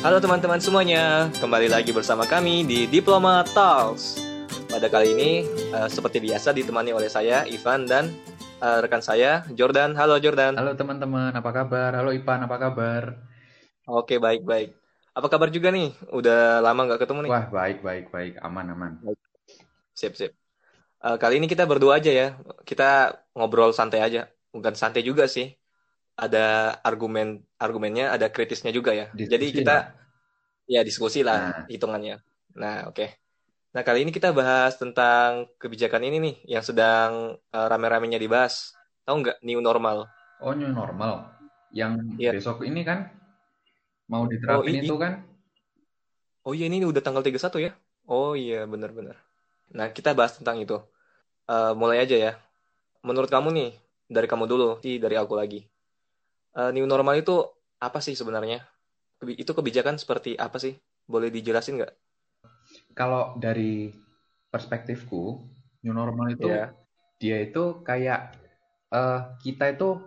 Halo teman-teman semuanya, kembali lagi bersama kami di Diploma Talks. Pada kali ini, uh, seperti biasa ditemani oleh saya, Ivan, dan uh, rekan saya, Jordan. Halo Jordan. Halo teman-teman, apa kabar? Halo Ivan, apa kabar? Oke, baik-baik. Apa kabar juga nih? Udah lama nggak ketemu nih? Wah, baik-baik, baik. Aman, aman. Sip, sip. Uh, kali ini kita berdua aja ya. Kita ngobrol santai aja. Bukan santai juga sih ada argumen argumennya ada kritisnya juga ya. Diskusi jadi kita lah. ya diskusi lah nah. hitungannya. Nah oke. Okay. nah kali ini kita bahas tentang kebijakan ini nih yang sedang uh, rame-ramenya dibahas. Tahu nggak new normal? Oh new normal. Yang yeah. besok ini kan? Mau diterapin oh, itu kan? Oh iya ini udah tanggal 31 ya? Oh iya benar-benar. Nah kita bahas tentang itu. Uh, mulai aja ya. Menurut kamu nih dari kamu dulu sih dari aku lagi uh, new normal itu apa sih sebenarnya? Itu kebijakan seperti apa sih? Boleh dijelasin nggak? Kalau dari perspektifku, new normal itu yeah. dia itu kayak uh, kita itu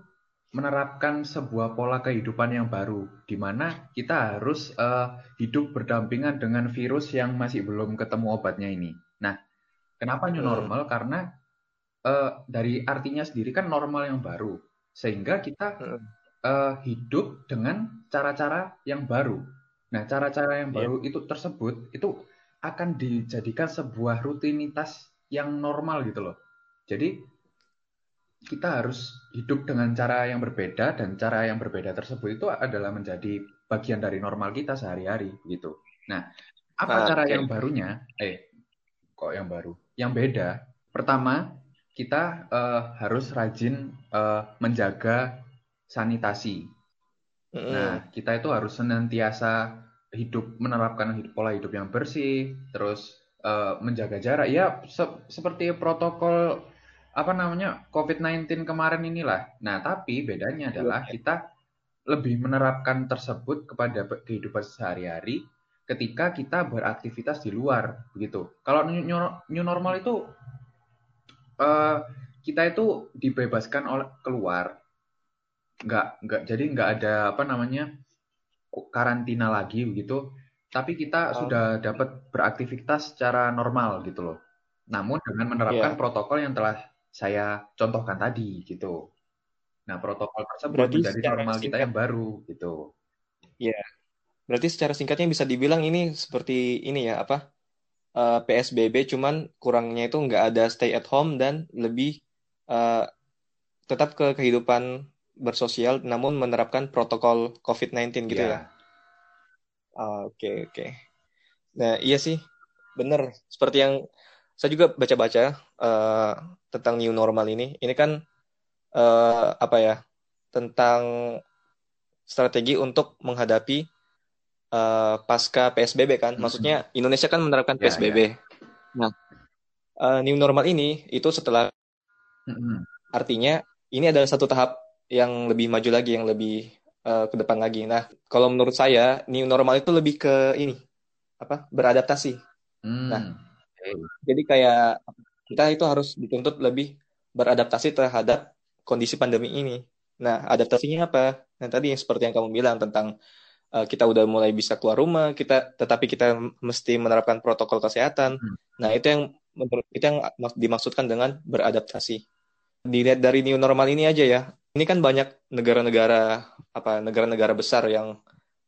menerapkan sebuah pola kehidupan yang baru, di mana kita harus uh, hidup berdampingan dengan virus yang masih belum ketemu obatnya ini. Nah, kenapa new normal? Hmm. Karena uh, dari artinya sendiri kan normal yang baru, sehingga kita hmm uh, hidup dengan cara-cara yang baru. Nah, cara-cara yang iya. baru yeah. itu tersebut itu akan dijadikan sebuah rutinitas yang normal gitu loh. Jadi kita harus hidup dengan cara yang berbeda dan cara yang berbeda tersebut itu adalah menjadi bagian dari normal kita sehari-hari gitu. Nah, apa ah, cara okay. yang barunya? Eh, kok yang baru? Yang beda. Pertama, kita uh, harus rajin uh, menjaga sanitasi. Mm. Nah, kita itu harus senantiasa hidup menerapkan hidup, pola hidup yang bersih, terus uh, menjaga jarak. Ya, se seperti protokol apa namanya COVID-19 kemarin inilah. Nah, tapi bedanya adalah iya. kita lebih menerapkan tersebut kepada kehidupan sehari-hari ketika kita beraktivitas di luar begitu. Kalau new, new normal itu uh, kita itu dibebaskan oleh keluar nggak nggak jadi nggak ada apa namanya karantina lagi begitu tapi kita oh. sudah dapat beraktivitas secara normal gitu loh namun dengan menerapkan yeah. protokol yang telah saya contohkan tadi gitu nah protokol tersebut berarti menjadi normal singkat, kita yang baru gitu ya yeah. berarti secara singkatnya bisa dibilang ini seperti ini ya apa uh, eh, PSBB cuman kurangnya itu nggak ada stay at home dan lebih uh, tetap ke kehidupan bersosial namun menerapkan protokol COVID-19 gitu yeah. ya. Oke ah, oke. Okay, okay. Nah iya sih, bener. Seperti yang saya juga baca-baca uh, tentang new normal ini. Ini kan uh, apa ya? Tentang strategi untuk menghadapi uh, pasca PSBB kan. Maksudnya Indonesia kan menerapkan PSBB. Yeah, yeah. Nah, uh, new normal ini itu setelah mm-hmm. artinya ini adalah satu tahap yang lebih maju lagi, yang lebih uh, ke depan lagi. Nah, kalau menurut saya new normal itu lebih ke ini apa? beradaptasi. Hmm. Nah, jadi kayak kita itu harus dituntut lebih beradaptasi terhadap kondisi pandemi ini. Nah, adaptasinya apa? Nah, tadi yang seperti yang kamu bilang tentang uh, kita udah mulai bisa keluar rumah, kita tetapi kita mesti menerapkan protokol kesehatan. Hmm. Nah, itu yang menurut itu yang dimaksudkan dengan beradaptasi. Dilihat dari new normal ini aja ya, ini kan banyak negara-negara apa negara-negara besar yang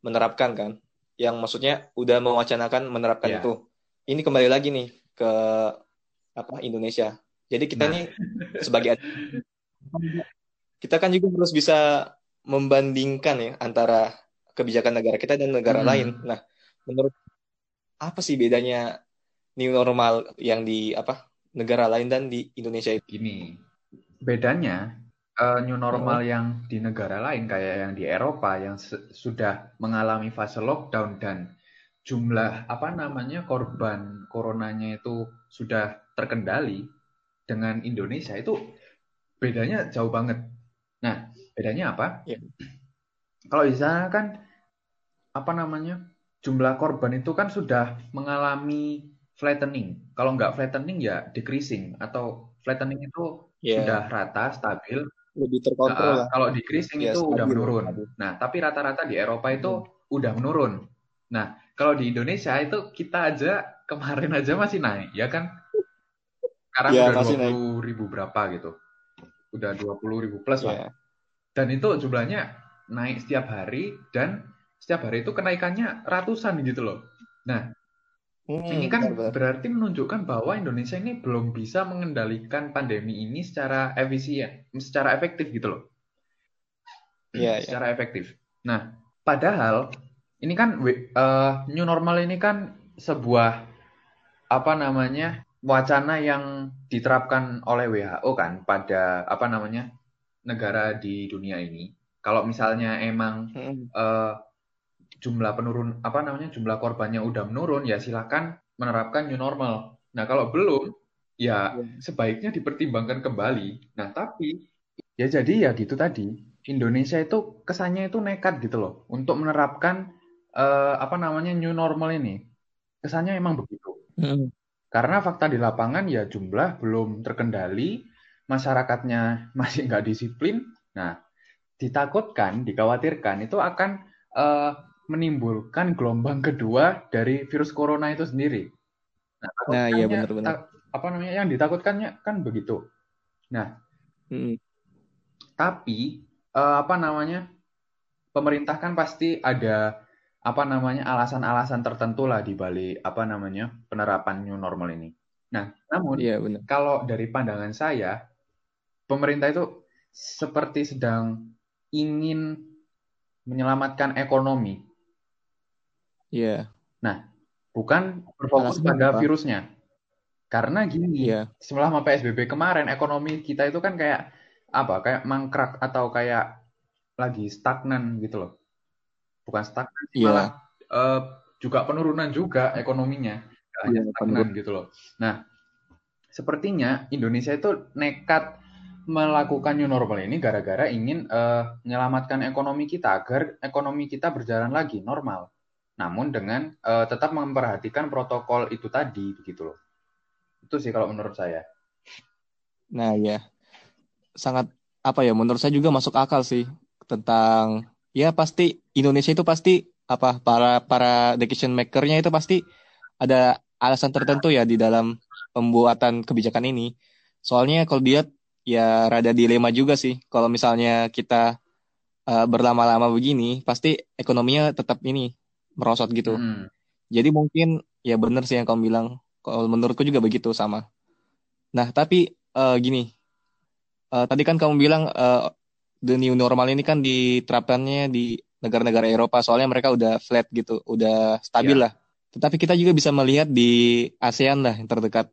menerapkan kan, yang maksudnya udah mewacanakan menerapkan yeah. itu. Ini kembali lagi nih ke apa Indonesia. Jadi kita nah. nih sebagai kita kan juga harus bisa membandingkan ya antara kebijakan negara kita dan negara hmm. lain. Nah, menurut apa sih bedanya new normal yang di apa negara lain dan di Indonesia itu? Ini bedanya uh, new normal oh. yang di negara lain kayak yang di Eropa yang sudah mengalami fase lockdown dan jumlah apa namanya korban coronanya itu sudah terkendali dengan Indonesia itu bedanya jauh banget. Nah, bedanya apa? Yeah. Kalau di sana kan apa namanya jumlah korban itu kan sudah mengalami flattening. Kalau nggak flattening ya decreasing atau flattening itu yeah. sudah rata stabil lebih terkontrol. Uh, kalau di Krising ya, itu udah menurun. Nah, tapi rata-rata di Eropa itu hmm. udah menurun. Nah, kalau di Indonesia itu kita aja kemarin aja masih naik, ya kan? Sekarang ya, udah dua puluh ribu berapa gitu. Udah dua puluh ribu plus ya. lah. Dan itu jumlahnya naik setiap hari dan setiap hari itu kenaikannya ratusan gitu loh. Nah, hmm, ini kan benar, berarti menunjukkan bahwa Indonesia ini belum bisa mengendalikan pandemi ini secara efisien, secara efektif gitu loh. Iya, ya. secara ya. efektif. Nah, padahal ini kan uh, new normal ini kan sebuah apa namanya wacana yang diterapkan oleh WHO kan pada apa namanya negara di dunia ini. Kalau misalnya emang hmm. uh, jumlah penurun apa namanya jumlah korbannya udah menurun ya silakan menerapkan new normal. Nah kalau belum ya iya. sebaiknya dipertimbangkan kembali. Nah tapi ya jadi ya gitu tadi Indonesia itu kesannya itu nekat gitu loh untuk menerapkan uh, apa namanya new normal ini kesannya emang begitu. Hmm. Karena fakta di lapangan ya jumlah belum terkendali, masyarakatnya masih nggak disiplin. Nah, ditakutkan, dikhawatirkan itu akan uh, menimbulkan gelombang kedua dari virus corona itu sendiri. Nah, nah iya benar-benar. Apa namanya yang ditakutkannya kan begitu. Nah, hmm. tapi uh, apa namanya pemerintah kan pasti ada apa namanya alasan-alasan tertentu lah di balik apa namanya penerapan new normal ini. Nah, namun iya, benar. kalau dari pandangan saya, pemerintah itu seperti sedang ingin menyelamatkan ekonomi. Iya. Nah, bukan berfokus pada apa? virusnya. Karena gini, yeah. selama PSBB kemarin ekonomi kita itu kan kayak apa? Kayak mangkrak atau kayak lagi stagnan gitu loh bukan stagnan yeah. malah uh, juga penurunan juga ekonominya hanya yeah, stagnan gitu loh nah sepertinya Indonesia itu nekat melakukan new normal ini gara-gara ingin uh, menyelamatkan ekonomi kita agar ekonomi kita berjalan lagi normal namun dengan uh, tetap memperhatikan protokol itu tadi begitu loh itu sih kalau menurut saya nah ya sangat apa ya menurut saya juga masuk akal sih tentang ya pasti Indonesia itu pasti apa para para decision makernya itu pasti ada alasan tertentu ya di dalam pembuatan kebijakan ini. Soalnya kalau dia ya rada dilema juga sih. Kalau misalnya kita uh, berlama-lama begini, pasti ekonominya tetap ini merosot gitu. Hmm. Jadi mungkin ya benar sih yang kamu bilang. Kalau menurutku juga begitu sama. Nah tapi uh, gini, uh, tadi kan kamu bilang uh, the new normal ini kan diterapkannya di negara-negara Eropa soalnya mereka udah flat gitu, udah stabil yeah. lah. Tetapi kita juga bisa melihat di ASEAN lah yang terdekat.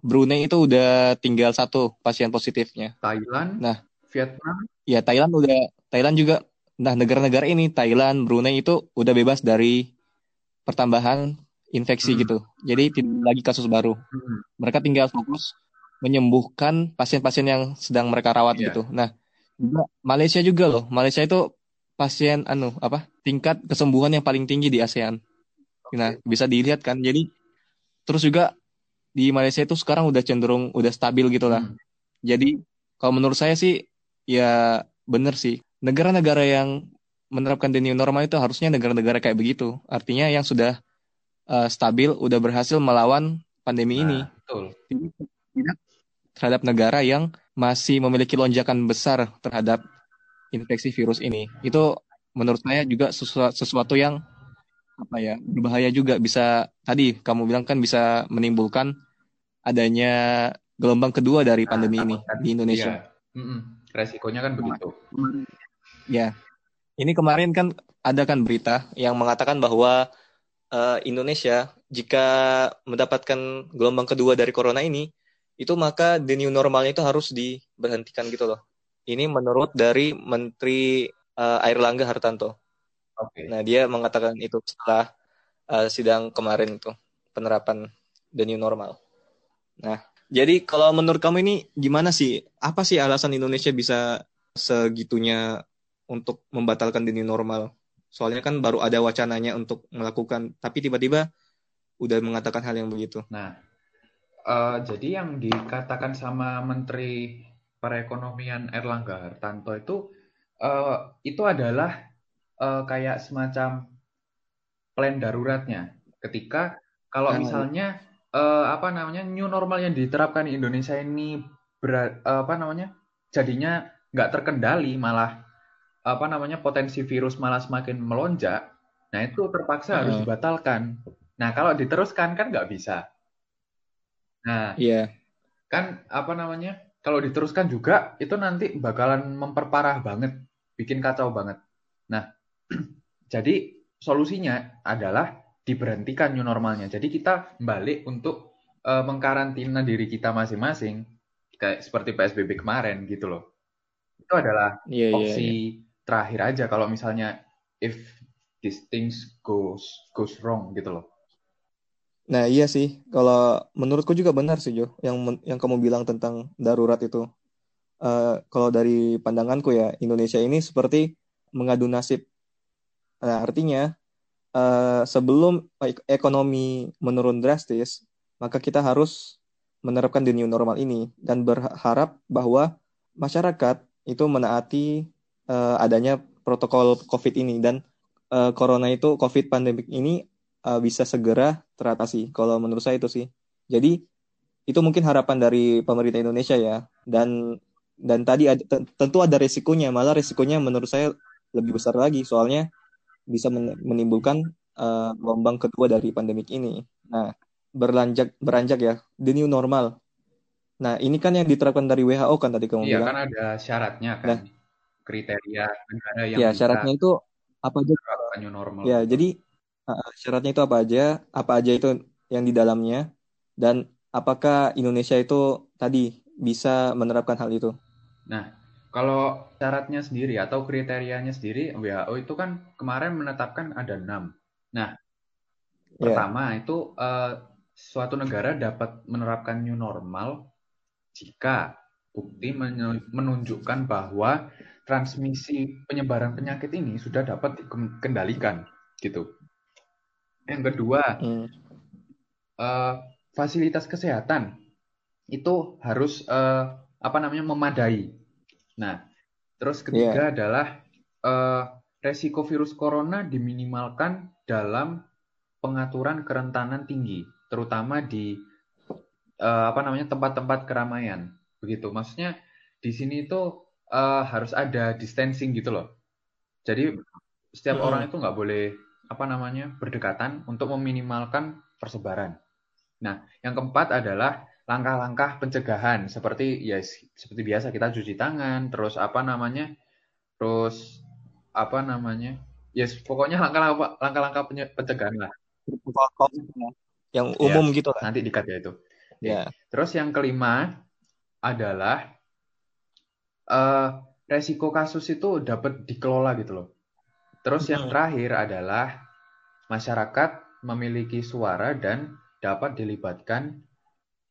Brunei itu udah tinggal satu pasien positifnya. Thailand, nah, Vietnam. Ya Thailand udah Thailand juga. Nah negara-negara ini Thailand, Brunei itu udah bebas dari pertambahan infeksi hmm. gitu. Jadi tidak lagi kasus baru. Hmm. Mereka tinggal fokus menyembuhkan pasien-pasien yang sedang mereka rawat yeah. gitu. Nah juga Malaysia juga loh. Malaysia itu pasien anu apa tingkat kesembuhan yang paling tinggi di ASEAN. Nah bisa dilihat kan. Jadi terus juga di Malaysia itu sekarang udah cenderung udah stabil gitu lah. Hmm. Jadi kalau menurut saya sih ya bener sih. Negara-negara yang menerapkan the new normal itu harusnya negara-negara kayak begitu. Artinya yang sudah uh, stabil, udah berhasil melawan pandemi nah, ini. Betul. Terhadap negara yang masih memiliki lonjakan besar terhadap infeksi virus ini. Itu menurut saya juga sesuatu, sesuatu yang apa ya berbahaya juga bisa tadi kamu bilang kan bisa menimbulkan adanya gelombang kedua dari nah, pandemi ini kan. di Indonesia. Ya. Resikonya kan begitu. Ya, ini kemarin kan ada kan berita yang mengatakan bahwa uh, Indonesia jika mendapatkan gelombang kedua dari corona ini itu maka the new normal itu harus diberhentikan gitu loh. Ini menurut dari Menteri uh, Air Langga Hartanto. Okay. Nah dia mengatakan itu setelah uh, sidang kemarin itu penerapan the new normal. Nah jadi kalau menurut kamu ini gimana sih? Apa sih alasan Indonesia bisa segitunya untuk membatalkan new normal? Soalnya kan baru ada wacananya untuk melakukan, tapi tiba-tiba udah mengatakan hal yang begitu. Nah, Uh, jadi yang dikatakan sama Menteri Perekonomian Erlangga Hartanto itu uh, itu adalah uh, kayak semacam plan daruratnya. Ketika kalau nah, misalnya uh, apa namanya new normal yang diterapkan di Indonesia ini berat, uh, apa namanya jadinya nggak terkendali malah apa namanya potensi virus malah semakin melonjak nah itu terpaksa uh. harus dibatalkan nah kalau diteruskan kan nggak bisa nah iya yeah. kan apa namanya kalau diteruskan juga itu nanti bakalan memperparah banget bikin kacau banget nah jadi solusinya adalah diberhentikan new normalnya jadi kita balik untuk uh, mengkarantina diri kita masing-masing kayak seperti PSBB kemarin gitu loh. Itu adalah yeah, iya, opsi yeah, yeah. Terakhir aja kalau misalnya if these things goes goes wrong gitu loh. Nah iya sih, kalau menurutku juga benar sih Jo, yang yang kamu bilang tentang darurat itu. Uh, kalau dari pandanganku ya, Indonesia ini seperti mengadu nasib. Nah, artinya uh, sebelum ekonomi menurun drastis, maka kita harus menerapkan the new normal ini dan berharap bahwa masyarakat itu menaati uh, adanya protokol COVID ini dan uh, corona itu COVID pandemik ini uh, bisa segera teratasi. Kalau menurut saya itu sih. Jadi itu mungkin harapan dari pemerintah Indonesia ya. Dan dan tadi ada, tentu ada resikonya. Malah resikonya menurut saya lebih besar lagi. Soalnya bisa menimbulkan uh, gelombang kedua dari pandemik ini. Nah, berlanjak beranjak ya the new normal. Nah ini kan yang diterapkan dari WHO kan tadi kamu iya, bilang. Iya kan ada syaratnya kan nah, kriteria negara yang. Ya syaratnya itu apa aja? New normal. Ya jadi uh, syaratnya itu apa aja? Apa aja itu yang di dalamnya dan apakah Indonesia itu tadi bisa menerapkan hal itu? Nah kalau syaratnya sendiri atau kriterianya sendiri WHO itu kan kemarin menetapkan ada enam. Nah yeah. pertama itu uh, suatu negara dapat menerapkan new normal jika bukti menunjukkan bahwa transmisi penyebaran penyakit ini sudah dapat dikendalikan gitu. Yang kedua, hmm. uh, fasilitas kesehatan itu harus uh, apa namanya memadai. Nah, terus ketiga yeah. adalah uh, resiko virus corona diminimalkan dalam pengaturan kerentanan tinggi terutama di uh, apa namanya tempat-tempat keramaian begitu maksudnya di sini itu uh, harus ada distancing gitu loh jadi setiap hmm. orang itu nggak boleh apa namanya berdekatan untuk meminimalkan persebaran nah yang keempat adalah langkah-langkah pencegahan seperti ya seperti biasa kita cuci tangan terus apa namanya terus apa namanya yes pokoknya langkah-langkah langkah-langkah pencegahan lah yang umum ya, gitu lah. Nanti dikat ya itu. Ya. Terus yang kelima adalah uh, resiko kasus itu dapat dikelola gitu loh. Terus hmm. yang terakhir adalah masyarakat memiliki suara dan dapat dilibatkan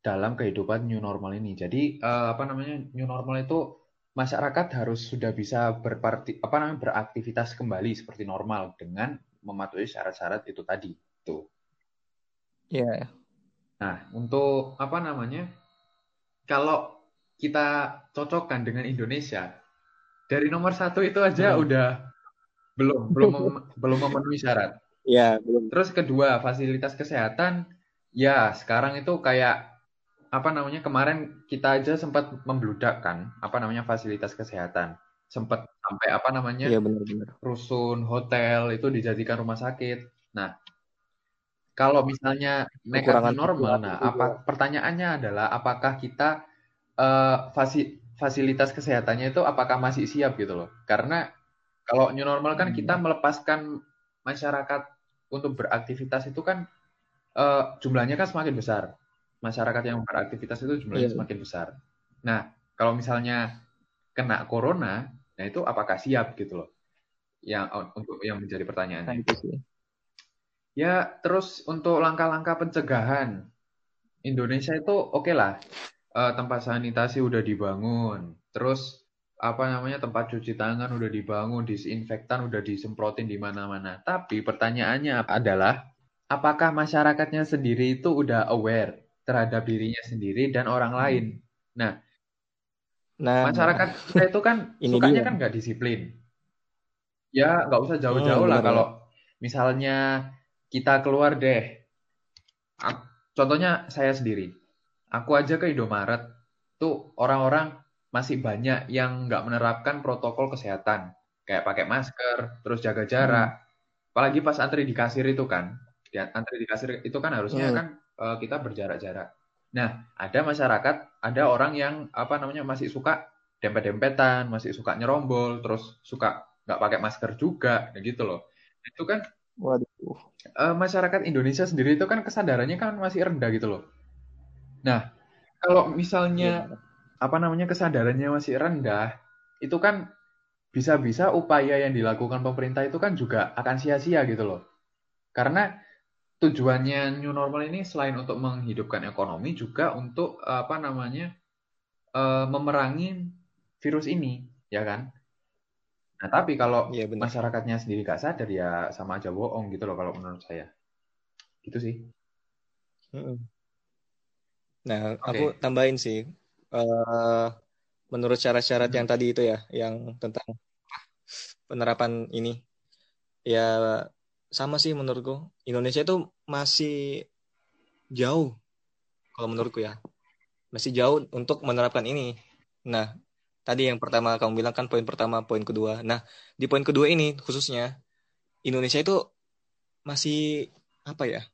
dalam kehidupan new normal ini. Jadi uh, apa namanya new normal itu masyarakat harus sudah bisa berparti apa namanya beraktivitas kembali seperti normal dengan mematuhi syarat-syarat itu tadi. Tuh. Iya. Yeah. Nah, untuk apa namanya? Kalau kita cocokkan dengan Indonesia, dari nomor satu itu aja hmm. udah belum belum mem belum memenuhi syarat. Iya, yeah, belum. Terus kedua, fasilitas kesehatan, ya sekarang itu kayak apa namanya kemarin kita aja sempat membludak kan, apa namanya fasilitas kesehatan, sempat sampai apa namanya yeah, bener, bener. rusun hotel itu dijadikan rumah sakit. Nah, kalau misalnya nekat normal, nah apa pertanyaannya adalah apakah kita uh, fasi, fasilitas kesehatannya itu apakah masih siap gitu loh? Karena kalau new normal kan kita hmm. melepaskan masyarakat untuk beraktivitas itu kan uh, jumlahnya kan semakin besar. Masyarakat yang beraktivitas itu jumlahnya yeah. semakin besar. Nah, kalau misalnya kena corona, nah itu apakah siap gitu loh? Yang untuk yang menjadi pertanyaan. Nah, Ya, terus untuk langkah-langkah pencegahan, Indonesia itu oke okay lah, uh, tempat sanitasi udah dibangun, terus apa namanya tempat cuci tangan udah dibangun, disinfektan udah disemprotin di mana-mana. Tapi pertanyaannya adalah, apakah masyarakatnya sendiri itu udah aware terhadap dirinya sendiri dan orang lain? Nah, nah masyarakat kita itu kan ini sukanya dia. kan nggak disiplin. Ya nggak usah jauh-jauh hmm, lah kalau misalnya kita keluar deh. Contohnya saya sendiri. Aku aja ke Indomaret, tuh orang-orang masih banyak yang nggak menerapkan protokol kesehatan. Kayak pakai masker, terus jaga jarak. Hmm. Apalagi pas antri di kasir itu kan. Antri di kasir itu kan harusnya hmm. kan uh, kita berjarak-jarak. Nah, ada masyarakat, ada orang yang apa namanya masih suka dempet-dempetan, masih suka nyerombol, terus suka nggak pakai masker juga, gitu loh. Itu kan Waduh. Uh, masyarakat Indonesia sendiri itu kan kesadarannya kan masih rendah gitu loh. Nah, kalau misalnya ya. apa namanya kesadarannya masih rendah, itu kan bisa-bisa upaya yang dilakukan pemerintah itu kan juga akan sia-sia gitu loh. Karena tujuannya new normal ini selain untuk menghidupkan ekonomi juga untuk apa namanya uh, memerangi virus ini, ya kan? Nah, tapi kalau ya, masyarakatnya sendiri gak sadar ya sama aja bohong gitu loh kalau menurut saya. Gitu sih. Nah, okay. aku tambahin sih. Uh, menurut syarat-syarat hmm. yang tadi itu ya, yang tentang penerapan ini, ya sama sih menurutku. Indonesia itu masih jauh, kalau menurutku ya, masih jauh untuk menerapkan ini. Nah, tadi yang pertama kamu bilang kan poin pertama, poin kedua. Nah, di poin kedua ini khususnya Indonesia itu masih apa ya?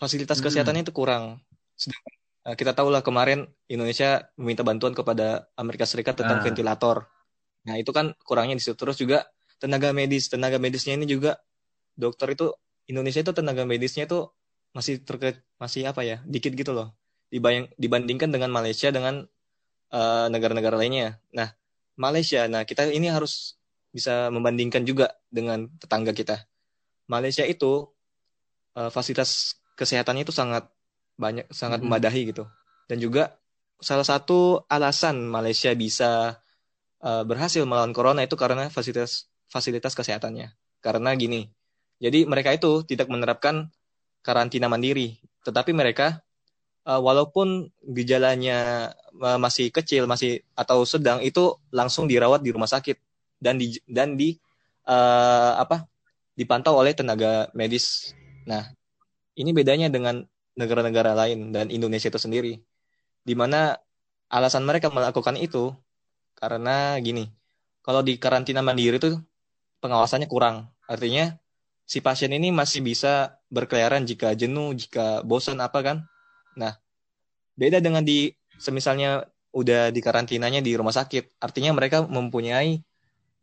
Fasilitas hmm. kesehatannya itu kurang. Sedangkan kita tahu lah kemarin Indonesia meminta bantuan kepada Amerika Serikat tentang ah. ventilator. Nah, itu kan kurangnya di situ. Terus juga tenaga medis, tenaga medisnya ini juga dokter itu Indonesia itu tenaga medisnya itu masih terke masih apa ya? dikit gitu loh. Dibayang, dibandingkan dengan Malaysia dengan Eh, negara-negara uh, lainnya. Nah, Malaysia, nah kita ini harus bisa membandingkan juga dengan tetangga kita. Malaysia itu uh, fasilitas kesehatannya itu sangat banyak, sangat hmm. memadahi gitu. Dan juga salah satu alasan Malaysia bisa uh, berhasil melawan corona itu karena fasilitas fasilitas kesehatannya. Karena gini, jadi mereka itu tidak menerapkan karantina mandiri, tetapi mereka uh, walaupun gejalanya uh, masih kecil masih atau sedang itu langsung dirawat di rumah sakit dan di dan di uh, apa dipantau oleh tenaga medis. Nah, ini bedanya dengan negara-negara lain dan Indonesia itu sendiri. Di mana alasan mereka melakukan itu karena gini, kalau di karantina mandiri itu pengawasannya kurang. Artinya si pasien ini masih bisa berkeliaran jika jenuh, jika bosan apa kan. Nah, beda dengan di semisalnya udah di karantinanya di rumah sakit. Artinya mereka mempunyai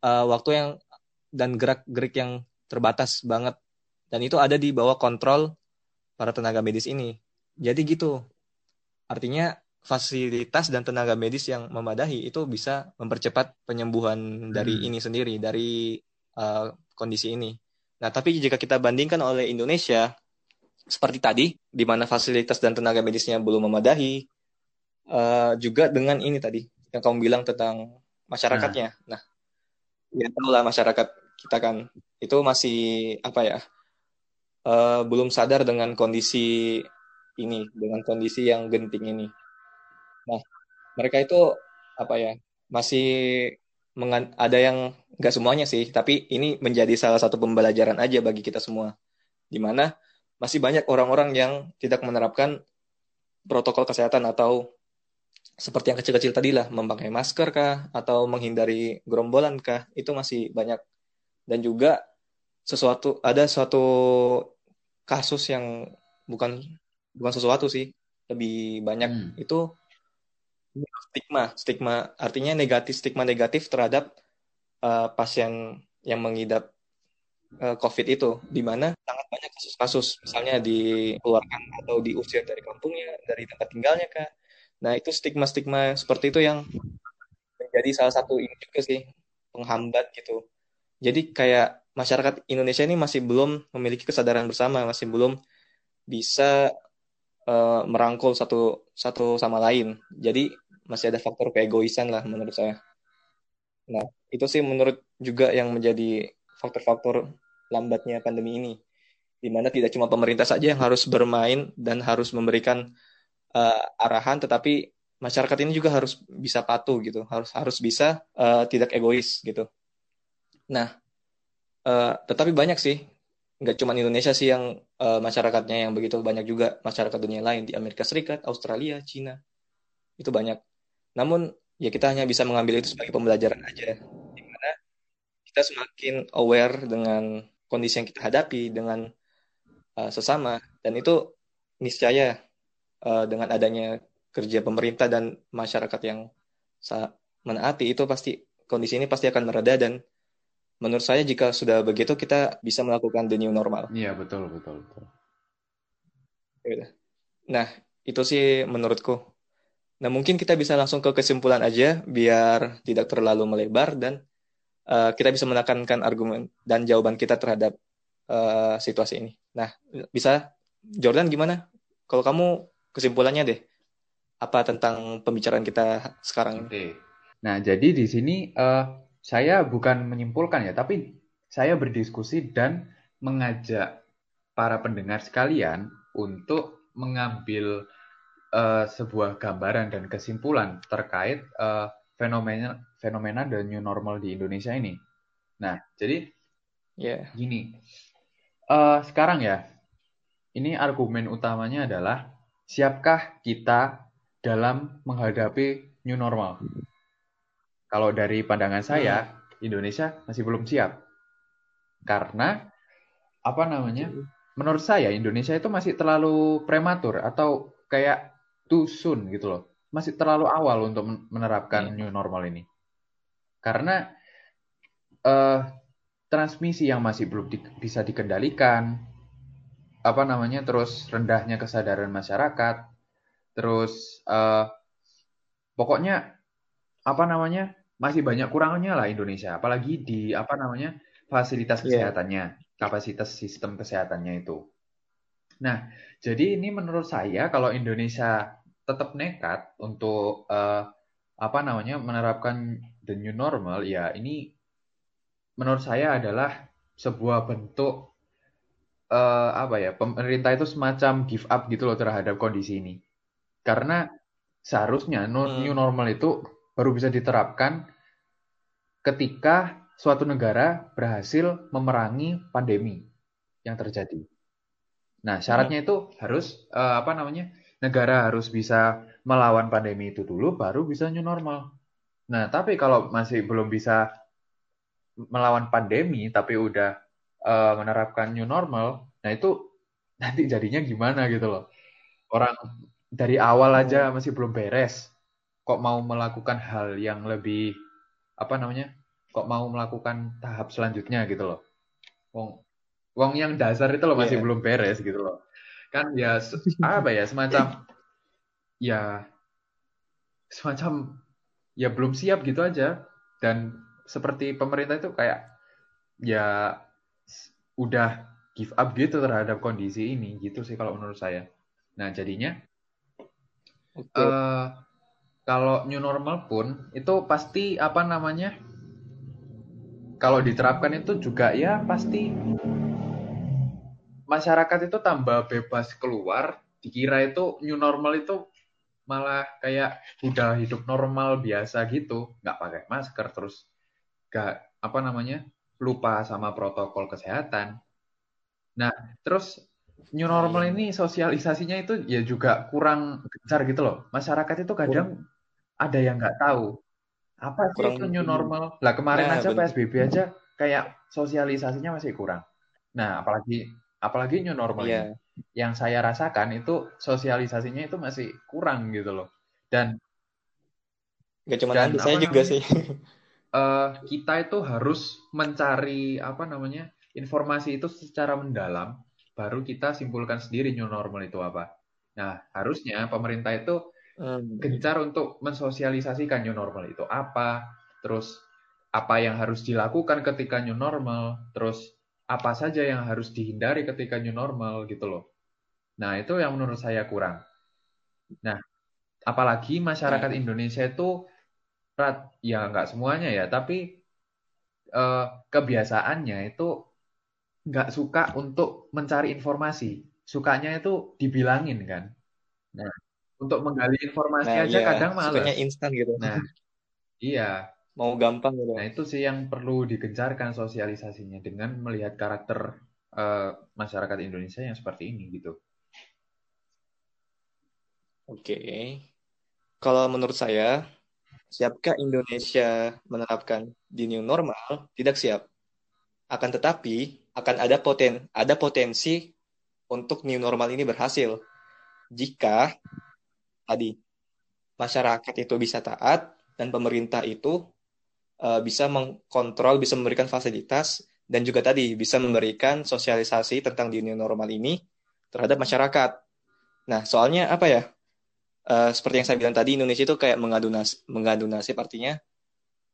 uh, waktu yang dan gerak-gerik yang terbatas banget. Dan itu ada di bawah kontrol para tenaga medis ini. Jadi gitu. Artinya fasilitas dan tenaga medis yang memadahi itu bisa mempercepat penyembuhan dari hmm. ini sendiri, dari uh, kondisi ini. Nah, tapi jika kita bandingkan oleh Indonesia, seperti tadi, di mana fasilitas dan tenaga medisnya belum memadai, uh, juga dengan ini tadi yang kamu bilang tentang masyarakatnya. Nah, nah ya tahu lah masyarakat kita kan itu masih apa ya, uh, belum sadar dengan kondisi ini, dengan kondisi yang genting ini. Nah, mereka itu apa ya, masih ada yang nggak semuanya sih, tapi ini menjadi salah satu pembelajaran aja bagi kita semua, di mana masih banyak orang-orang yang tidak menerapkan protokol kesehatan atau seperti yang kecil-kecil tadi lah, memakai masker kah atau menghindari gerombolan kah, itu masih banyak. Dan juga sesuatu ada suatu kasus yang bukan bukan sesuatu sih, lebih banyak hmm. itu stigma, stigma artinya negatif, stigma negatif terhadap uh, pasien yang mengidap uh, COVID itu, di mana sangat banyak kasus-kasus, misalnya dikeluarkan atau diusir dari kampungnya, dari tempat tinggalnya kak. Nah itu stigma-stigma seperti itu yang menjadi salah satu ini juga sih penghambat gitu. Jadi kayak masyarakat Indonesia ini masih belum memiliki kesadaran bersama, masih belum bisa uh, merangkul satu satu sama lain. Jadi masih ada faktor keegoisan lah menurut saya. Nah itu sih menurut juga yang menjadi faktor-faktor lambatnya pandemi ini di mana tidak cuma pemerintah saja yang harus bermain dan harus memberikan uh, arahan tetapi masyarakat ini juga harus bisa patuh gitu harus harus bisa uh, tidak egois gitu nah uh, tetapi banyak sih. Nggak cuma Indonesia sih yang uh, masyarakatnya yang begitu banyak juga. Masyarakat dunia lain di Amerika Serikat, Australia, Cina. Itu banyak. Namun ya kita hanya bisa mengambil itu sebagai pembelajaran aja, di mana kita semakin aware dengan kondisi yang kita hadapi dengan uh, sesama. Dan itu niscaya uh, dengan adanya kerja pemerintah dan masyarakat yang menaati itu pasti kondisi ini pasti akan mereda dan menurut saya jika sudah begitu kita bisa melakukan the new normal. Iya betul betul betul. Ya nah itu sih menurutku. Nah mungkin kita bisa langsung ke kesimpulan aja biar tidak terlalu melebar dan uh, kita bisa menekankan argumen dan jawaban kita terhadap uh, situasi ini. Nah bisa Jordan gimana? Kalau kamu kesimpulannya deh apa tentang pembicaraan kita sekarang ini? Nah jadi di sini uh, saya bukan menyimpulkan ya, tapi saya berdiskusi dan mengajak para pendengar sekalian untuk mengambil uh, sebuah gambaran dan kesimpulan terkait uh, fenomena fenomena the new normal di Indonesia ini. Nah, jadi yeah. gini, uh, sekarang ya, ini argumen utamanya adalah siapkah kita dalam menghadapi new normal? Kalau dari pandangan saya, hmm. Indonesia masih belum siap. Karena apa namanya? Menurut saya Indonesia itu masih terlalu prematur atau kayak too soon gitu loh. Masih terlalu awal untuk menerapkan hmm. new normal ini. Karena uh, transmisi yang masih belum di, bisa dikendalikan, apa namanya, terus rendahnya kesadaran masyarakat, terus uh, pokoknya apa namanya masih banyak kurangnya lah Indonesia, apalagi di apa namanya fasilitas iya. kesehatannya, yeah. kapasitas sistem kesehatannya itu. Nah, jadi ini menurut saya kalau Indonesia tetap nekat untuk uh, apa namanya menerapkan the new normal, ya ini menurut saya adalah sebuah bentuk uh, apa ya pemerintah itu semacam give up gitu loh terhadap kondisi ini. Karena seharusnya hmm. new normal itu baru bisa diterapkan ketika suatu negara berhasil memerangi pandemi yang terjadi. Nah, syaratnya itu harus uh, apa namanya? Negara harus bisa melawan pandemi itu dulu baru bisa new normal. Nah, tapi kalau masih belum bisa melawan pandemi tapi udah uh, menerapkan new normal, nah itu nanti jadinya gimana gitu loh. Orang dari awal aja masih belum beres kok mau melakukan hal yang lebih apa namanya kok mau melakukan tahap selanjutnya gitu loh wong wong yang dasar itu loh masih yeah. belum beres gitu loh kan ya apa ya semacam ya semacam ya belum siap gitu aja dan seperti pemerintah itu kayak ya udah give up gitu terhadap kondisi ini gitu sih kalau menurut saya nah jadinya okay. uh, eh, kalau new normal pun itu pasti apa namanya? Kalau diterapkan itu juga ya pasti masyarakat itu tambah bebas keluar dikira itu new normal itu malah kayak udah hidup normal biasa gitu nggak pakai masker terus nggak apa namanya lupa sama protokol kesehatan. Nah terus new normal ini sosialisasinya itu ya juga kurang gencar gitu loh. Masyarakat itu kadang ada yang nggak tahu. Apa sih itu new normal? Lah kemarin nah, aja bener. psbb aja kayak sosialisasinya masih kurang. Nah apalagi apalagi new normal yeah. yang saya rasakan itu sosialisasinya itu masih kurang gitu loh. Dan nggak cuma dan, saya juga namanya, sih. Uh, kita itu harus mencari apa namanya informasi itu secara mendalam baru kita simpulkan sendiri new normal itu apa. Nah harusnya pemerintah itu Hmm. gencar untuk mensosialisasikan new normal itu apa, terus apa yang harus dilakukan ketika new normal, terus apa saja yang harus dihindari ketika new normal gitu loh. Nah, itu yang menurut saya kurang. Nah, apalagi masyarakat. Indonesia itu ya nggak semuanya ya, tapi eh, kebiasaannya itu nggak suka untuk mencari informasi. Sukanya itu dibilangin kan. Nah, untuk menggali informasi nah, aja iya. kadang malas. Sukanya instan gitu. Nah, iya. Mau gampang gitu. Nah, itu sih yang perlu digencarkan sosialisasinya dengan melihat karakter uh, masyarakat Indonesia yang seperti ini gitu. Oke, kalau menurut saya, siapkah Indonesia menerapkan di new normal? Tidak siap. Akan tetapi akan ada poten ada potensi untuk new normal ini berhasil jika tadi masyarakat itu bisa taat dan pemerintah itu uh, bisa mengkontrol, bisa memberikan fasilitas dan juga tadi bisa memberikan sosialisasi tentang new normal ini terhadap masyarakat. Nah, soalnya apa ya? Uh, seperti yang saya bilang tadi, Indonesia itu kayak mengadu nasib, mengadu nasib artinya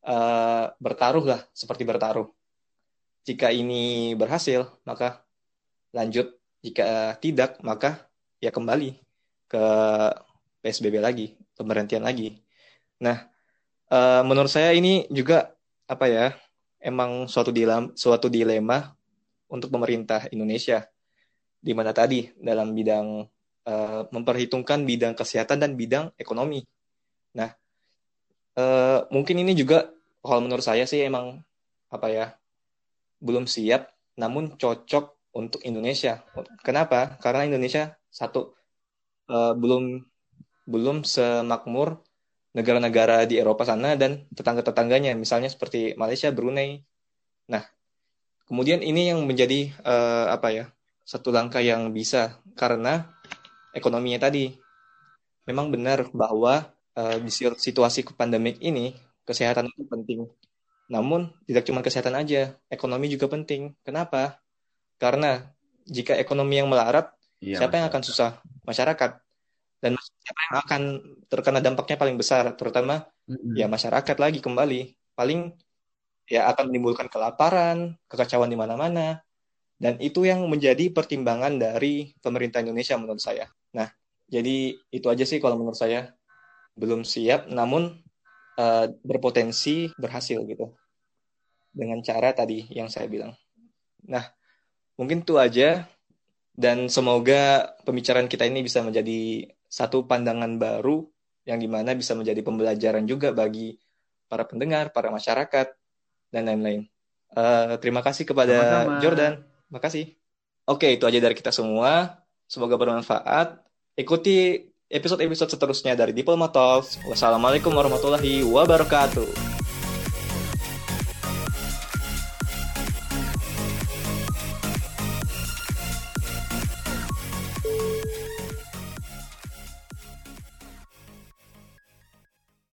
uh, bertaruh lah, seperti bertaruh. Jika ini berhasil, maka lanjut. Jika tidak, maka ya kembali ke PSBB lagi, pemberhentian lagi. Nah, uh, menurut saya ini juga apa ya, emang suatu dilema, suatu dilema untuk pemerintah Indonesia, di mana tadi dalam bidang uh, memperhitungkan bidang kesehatan dan bidang ekonomi. Nah, uh, mungkin ini juga kalau menurut saya sih emang apa ya, belum siap, namun cocok untuk Indonesia. Kenapa? Karena Indonesia satu uh, belum belum semakmur negara-negara di Eropa sana dan tetangga-tetangganya, misalnya seperti Malaysia, Brunei. Nah, kemudian ini yang menjadi uh, apa ya satu langkah yang bisa karena ekonominya tadi. Memang benar bahwa uh, di situasi pandemik ini kesehatan itu penting. Namun tidak cuma kesehatan aja, ekonomi juga penting. Kenapa? Karena jika ekonomi yang melarat, iya, siapa yang akan susah? Masyarakat dan siapa yang akan terkena dampaknya paling besar terutama mm-hmm. ya masyarakat lagi kembali. Paling ya akan menimbulkan kelaparan kekacauan di mana-mana. Dan itu yang menjadi pertimbangan dari pemerintah Indonesia menurut saya. Nah jadi itu aja sih kalau menurut saya. Belum siap namun uh, berpotensi berhasil gitu. Dengan cara tadi yang saya bilang. Nah mungkin itu aja. Dan semoga pembicaraan kita ini bisa menjadi satu pandangan baru yang di mana bisa menjadi pembelajaran juga bagi para pendengar, para masyarakat, dan lain-lain. Uh, terima kasih kepada Sama-sama. Jordan. Makasih. Oke, itu aja dari kita semua. Semoga bermanfaat. Ikuti episode-episode seterusnya dari Diploma Talks. Wassalamualaikum warahmatullahi wabarakatuh.